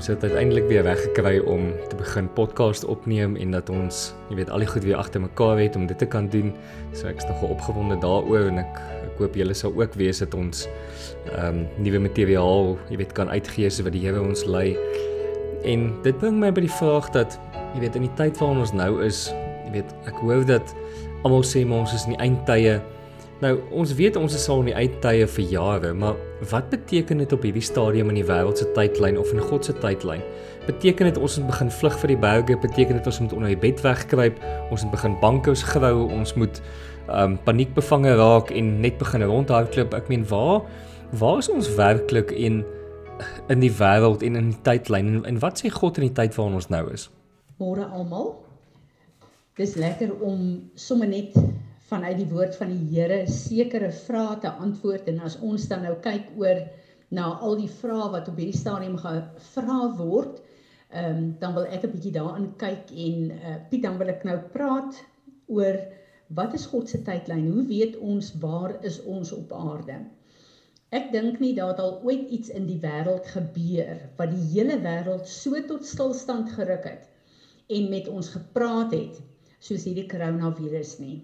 ons het uiteindelik weer reggekry om te begin podcast opneem en dat ons, jy weet, al die goed weer agter mekaar het om dit te kan doen. So ek's nogal opgewonde daaroor en ek ek hoop julle sal ook wees dat ons ehm um, nuwe materiaal, jy weet, kan uitgee so wat die Here ons lei. En dit bring my by die vraag dat jy weet in die tyd waarin ons nou is, jy weet, ek hoor dat almal sê maar ons is in die eindtye. Nou, ons weet ons is al in die eindtye vir jare, maar wat beteken dit op hierdie stadium in die wêreld se tydlyn of in God se tydlyn? Beteken dit ons moet begin vlug vir die berge? Beteken dit ons moet onder die bed wegkruip? Ons moet begin bankous grou? Ons moet um paniekbevange raak en net begin rondhardloop? Ek meen, waar waar is ons werklik in in die wêreld en in die tydlyn en, en wat sê God in die tyd waarin ons nou is? Môre almal. Dis lekker om sommer net vanuit die woord van die Here sekere vrae te antwoord en as ons dan nou kyk oor na al die vrae wat op hierdie stadium gevra word, ehm um, dan wil ek 'n bietjie daarin kyk en uh, Piet dan wil ek nou praat oor wat is God se tydlyn? Hoe weet ons waar is ons op aarde? Ek dink nie dat al ooit iets in die wêreld gebeur wat die hele wêreld so tot stilstand geruk het en met ons gepraat het soos hierdie koronavirus nie.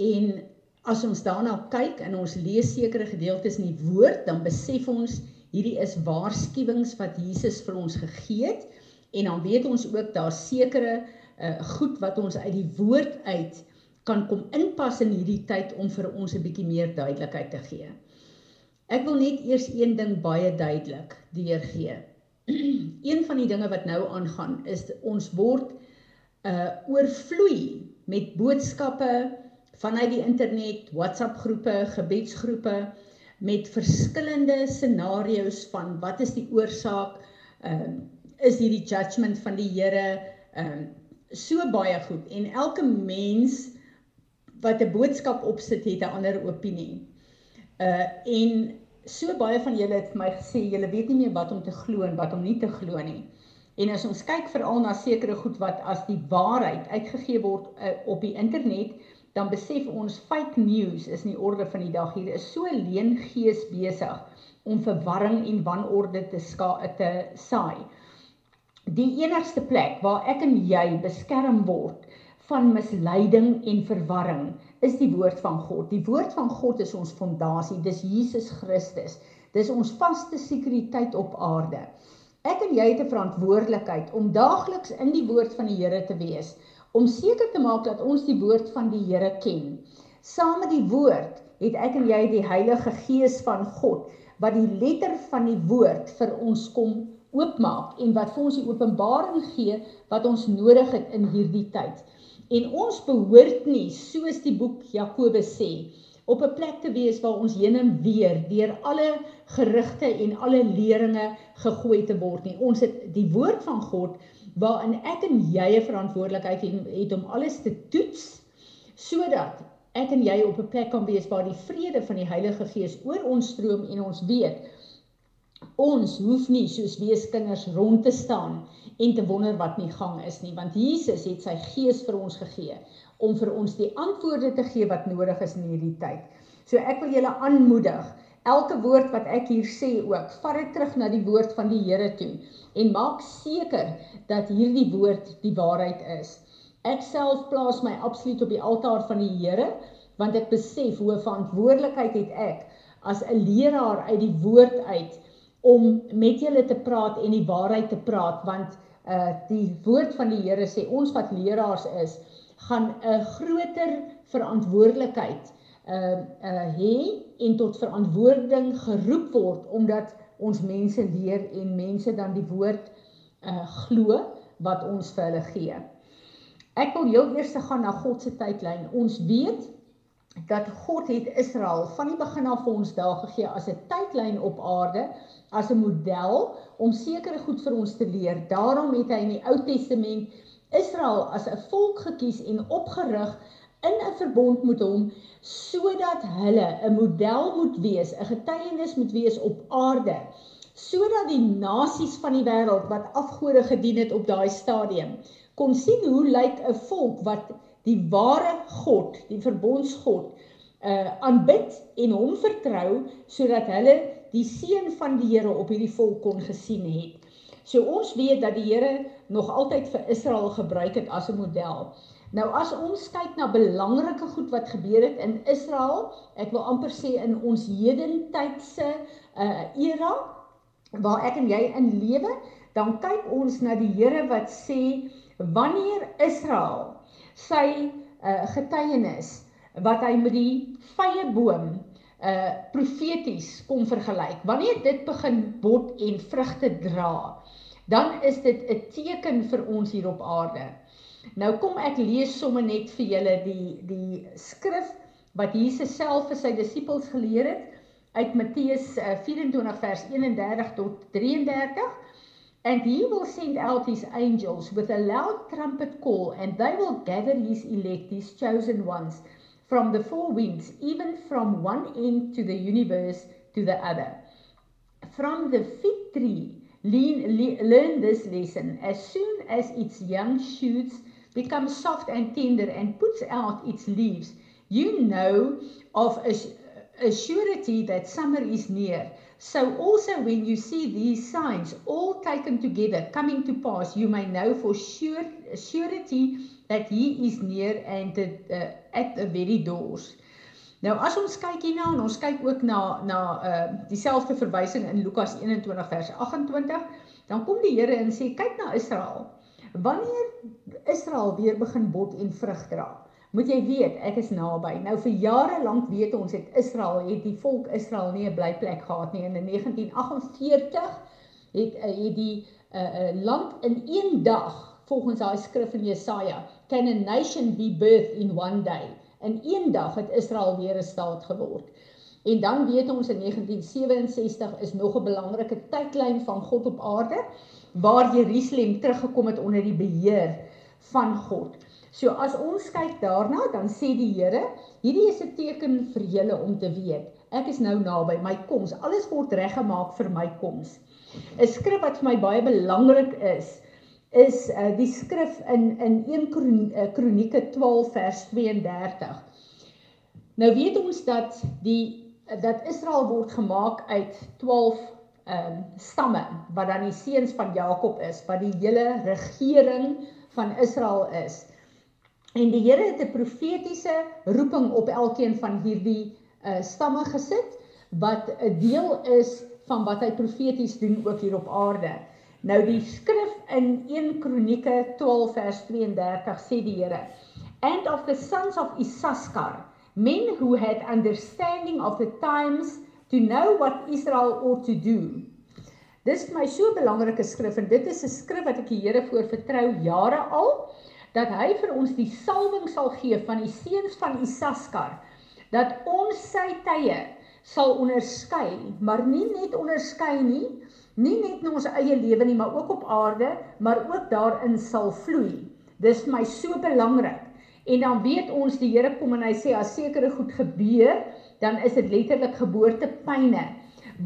En as ons daarna kyk en ons lees sekere gedeeltes in die woord, dan besef ons hierdie is waarskuwings wat Jesus vir ons gegee het en dan weet ons ook daar sekere uh, goed wat ons uit die woord uit kan kom inpas in hierdie tyd om vir ons 'n bietjie meer duidelikheid te gee. Ek wil net eers een ding baie duidelik deurgee. een van die dinge wat nou aangaan is ons word uh oorvloei met boodskappe vanuit die internet, WhatsApp groepe, gebedsgroepe met verskillende scenario's van wat is die oorsaak? Ehm uh, is hierdie judgment van die Here ehm uh, so baie goed en elke mens wat 'n boodskap opsit het 'n ander opinie. Uh en so baie van julle het vir my gesê julle weet nie meer wat om te glo en wat om nie te glo nie. En as ons kyk veral na sekere goed wat as die waarheid uitgegee word uh, op die internet, dan besef ons fake news is nie orde van die dag hier is so leen gees besig om verwarring en wanorde te ska te saai. Die enigste plek waar ek en jy beskerm word van misleiding en verwarring is die woord van God. Die woord van God is ons fondasie, dis Jesus Christus. Dis ons vaste sekuriteit op aarde. Ek en jy het 'n verantwoordelikheid om daagliks in die woord van die Here te wees om seker te maak dat ons die woord van die Here ken. Saam met die woord het ek en jy die Heilige Gees van God wat die letter van die woord vir ons kom oopmaak en wat vir ons die openbaring gee wat ons nodig het in hierdie tyd. En ons behoort nie soos die boek Jakobus sê op 'n plek te wees waar ons heen en weer deur alle gerugte en alle leringe gegooi te word nie. Ons het die woord van God waarin ek en jy 'n verantwoordelikheid het, om alles te toets sodat ek en jy op 'n plek kan wees waar die vrede van die Heilige Gees oor ons stroom en ons weet ons hoef nie soos weeskinders rond te staan en te wonder wat nie gang is nie want Jesus het sy gees vir ons gegee om vir ons die antwoorde te gee wat nodig is in hierdie tyd. So ek wil julle aanmoedig elke woord wat ek hier sê ook, vat dit terug na die woord van die Here toe en maak seker dat hierdie woord die waarheid is. Ek self plaas my absoluut op die altaar van die Here want ek besef hoe verantwoordelikheid het ek as 'n leraar uit die woord uit om met julle te praat en die waarheid te praat want uh die woord van die Here sê ons wat leraars is gaan 'n groter verantwoordelikheid uh uh hê en tot verantwoording geroep word omdat ons mense leer en mense dan die woord uh glo wat ons vir hulle gee. Ek wil heel eers gaan na God se tydlyn. Ons weet dat God het Israel van die begin af vir ons daar gegee as 'n tydlyn op aarde, as 'n model om sekere goed vir ons te leer. Daarom het hy in die Ou Testament Israel as 'n volk gekies en opgerig in 'n verbond met hom sodat hulle 'n model moet wees, 'n getuienis moet wees op aarde sodat die nasies van die wêreld wat afgode gedien het op daai stadium kon sien hoe lyk 'n volk wat die ware God, die verbondsgod uh aanbid en hom vertrou sodat hulle die seën van die Here op hierdie volk kon gesien het. So ons weet dat die Here nog altyd vir Israel gebruik het as 'n model. Nou as ons kyk na belangrike goed wat gebeur het in Israel, ek wil amper sê in ons hedentydse uh era waar ek en jy in lewe, dan kyk ons na die Here wat sê wanneer Israel sy uh getuienis wat hy met die vye boom uh profeties kom vergelyk. Wanneer dit begin bot en vrugte dra, dan is dit 'n teken vir ons hier op aarde. Nou kom ek lees sommer net vir julle die die skrif wat Jesus self vir sy disippels geleer het uit Matteus 24 uh, vers 31 tot 33. And he will send out his angels with a loud trumpet call and they will gather his elect, his chosen ones from the four winds, even from one end to the universe to the other. From the fig tree, lean, le- learn this lesson. As soon as its young shoots become soft and tender and puts out its leaves, you know of a, a surety that summer is near. So also when you see these signs all taken together coming to pass, you may know for sure surety that he is near and the, uh, at the very doors. Nou as ons kyk hierna en ons kyk ook na na uh dieselfde verwysing in Lukas 21 vers 28, dan kom die Here en sê kyk na Israel. Wanneer Israel weer begin bot en vrug dra, moet jy weet ek is naby. Nou vir jare lank weet ons het Israel het die volk Israel nie 'n blyplek gehad nie en in 1948 het uh, het die uh land in een dag volgens daai skrif in Jesaja, can a nation be birthed in one day? In een dag het Israel weer 'n staat geword. En dan weet ons in 1967 is nog 'n belangrike tydlyn van God op aarde waar Jerusalem teruggekom het onder die beheer van God. So as ons kyk daarna, dan sê die Here, hierdie is 'n teken vir julle om te weet. Ek is nou naby my koms. Alles word reggemaak vir my koms. 'n Skrif wat vir my baie belangrik is, is uh, die skrif in in 1 eh, Kronieke 12 vers 32. Nou weet ons dat die dat Israel word gemaak uit 12 ehm um, stamme wat dan die seuns van Jakob is, wat die hele regering van Israel is. En die Here het 'n profetiese roeping op elkeen van hierdie uh stamme gesit wat 'n deel is van wat hy profeties doen ook hier op aarde. Nou die skrif in 1 Kronieke 12 vers 32 sê die Here, "And of the sons of Issachar, men who had understanding of the times to know what Israel ought to do." Dis vir my so 'n belangrike skrif en dit is 'n skrif wat ek die Here voor vertrou jare al dat hy vir ons die salwing sal gee van die seuns van Issachar dat ons sy tye sal onderskei, maar nie net onderskei nie, nie net in ons eie lewe nie, maar ook op aarde, maar ook daarin sal vloei. Dis vir my so belangrik. En dan weet ons die Here kom en hy sê as sekere goed gebeur, dan is dit letterlik geboortepyne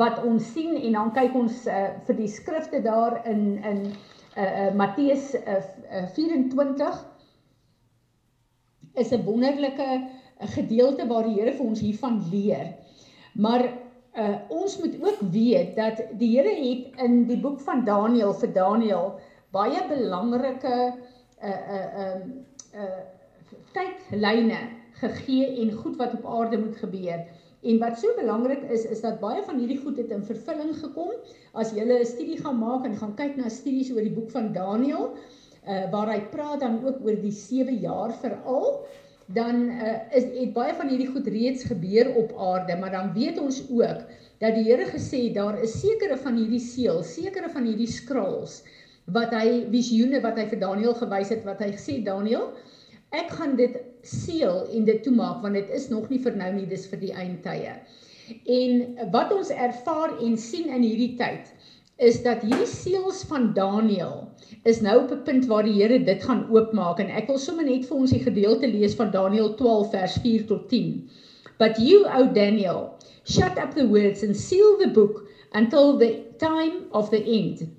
wat ons sien en dan kyk ons uh, vir die skrifte daar in in uh, uh, Matteus uh, uh, 24 is 'n wonderlike gedeelte waar die Here vir ons hiervan leer. Maar uh ons moet ook weet dat die Here het in die boek van Daniël vir Daniël baie belangrike uh uh um uh, uh tydlyne gegee en goed wat op aarde moet gebeur. En wat so belangrik is is dat baie van hierdie goed het in vervulling gekom. As jy 'n studie gaan maak en gaan kyk na studies oor die boek van Daniël, uh waar hy praat dan ook oor die 7 jaar veral dan uh, is het baie van hierdie goed reeds gebeur op aarde, maar dan weet ons ook dat die Here gesê daar is sekere van hierdie seels, sekere van hierdie skrulls wat hy visioene wat hy vir Daniël gewys het wat hy gesê Daniël, ek gaan dit seël en dit toemaak want dit is nog nie vir nou nie, dis vir die eindtye. En wat ons ervaar en sien in hierdie tyd is dat hierdie seels van Daniël is nou op 'n punt waar die Here dit gaan oopmaak en ek wil sommer net vir ons die gedeelte lees van Daniël 12 vers 4 tot 10. But you o Daniel shut up the words and seal the book until the time of the end.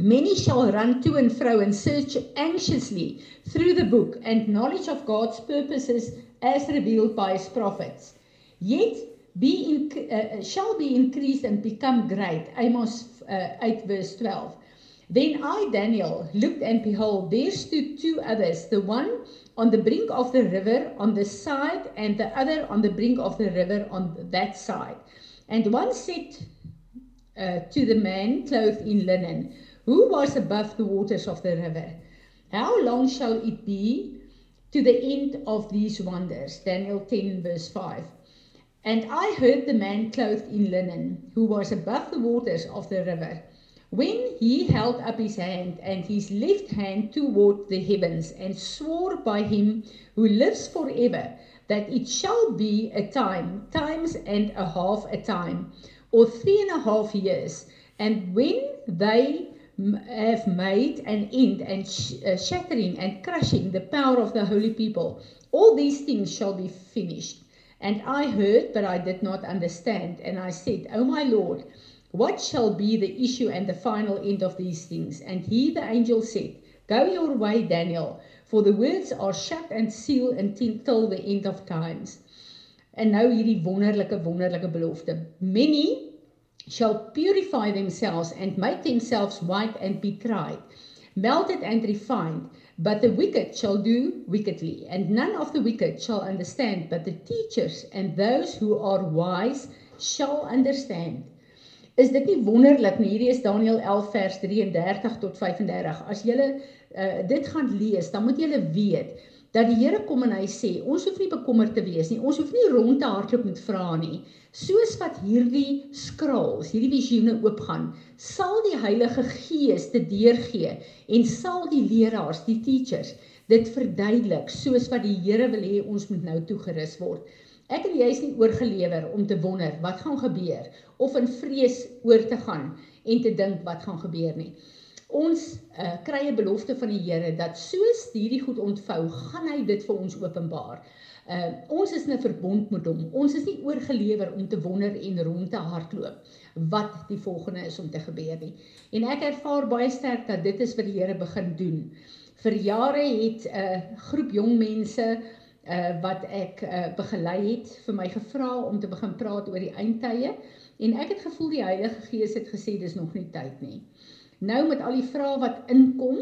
Many shall run to and fro and search anxiously through the book and knowledge of God's purposes as revealed by his prophets. Yet be in, uh, shall be increased and become great. Amos uh, 8 verse 12. Then I, Daniel, looked and behold, there stood two others, the one on the brink of the river on this side, and the other on the brink of the river on that side. And one said uh, to the man clothed in linen, who was above the waters of the river, How long shall it be to the end of these wonders? Daniel 10, verse 5. And I heard the man clothed in linen, who was above the waters of the river, when he held up his hand and his left hand toward the heavens, and swore by him who lives forever, that it shall be a time, times and a half a time, or three and a half years. And when they have made an end and sh- uh, shattering and crushing the power of the holy people, all these things shall be finished. And I heard, but I did not understand. And I said, O my Lord, what shall be the issue and the final end of these things? And he, the angel, said, Go your way, Daniel, for the words are shut and sealed until the end of times. En nou hierdie wonderlike wonderlike belofte. Many shall purify themselves and make themselves white and be tried, melted and refined, but the wicked shall do wickedly, and none of the wicked shall understand, but the teachers and those who are wise shall understand. Is dit nie wonderlik nie? Hierdie is Daniël 11 vers 33 tot 35. As jy uh, dit gaan lees, dan moet jy weet dat die Here kom en hy sê, ons hoef nie bekommerd te wees nie. Ons hoef nie rond te hardloop met vrae nie. Soos wat hierdie skrals, hierdie visioene oopgaan, sal die Heilige Gees dit deurgee en sal die leraars, die teachers, dit verduidelik soos wat die Here wil hê ons moet nou toegerus word. Ek en jy is nie oorgelewer om te wonder wat gaan gebeur of in vrees oor te gaan en te dink wat gaan gebeur nie. Ons uh, kry 'n belofte van die Here dat soos hierdie goed ontvou, gaan hy dit vir ons openbaar. Uh ons is in 'n verbond met hom. Ons is nie oorgelewer om te wonder en rond te hardloop wat die volgende is om te gebeur nie. En ek ervaar baie sterk dat dit is wat die Here begin doen. Vir jare het 'n uh, groep jong mense uh wat ek uh begelei het vir my gevra om te begin praat oor die eindtye en ek het gevoel die Heilige Gees het gesê dis nog nie tyd nie. Nou met al die vrae wat inkom,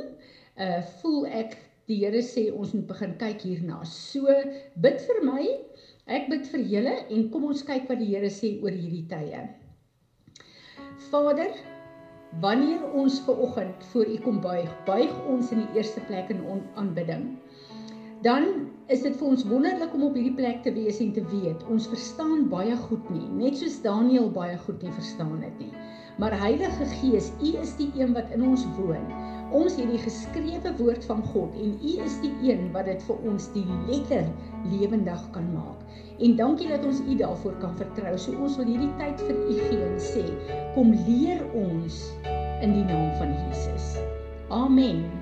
uh voel ek die Here sê ons moet begin kyk hierna. So bid vir my, ek bid vir julle en kom ons kyk wat die Here sê oor hierdie tye. Vader, wanneer ons ver oggend voor U kom buig, buig ons in die eerste plek in aanbidding dan is dit vir ons wonderlik om op hierdie plek te wees en te weet ons verstaan baie goed nie, net soos Daniël baie goed nie verstaan het nie. Maar Heilige Gees, U is die een wat in ons woon. Ons het die geskrewe woord van God en U is die een wat dit vir ons die letter lewendig kan maak. En dankie dat ons U daarvoor kan vertrou. So ons wil hierdie tyd vir U gee en sê, kom leer ons in die naam van Jesus. Amen.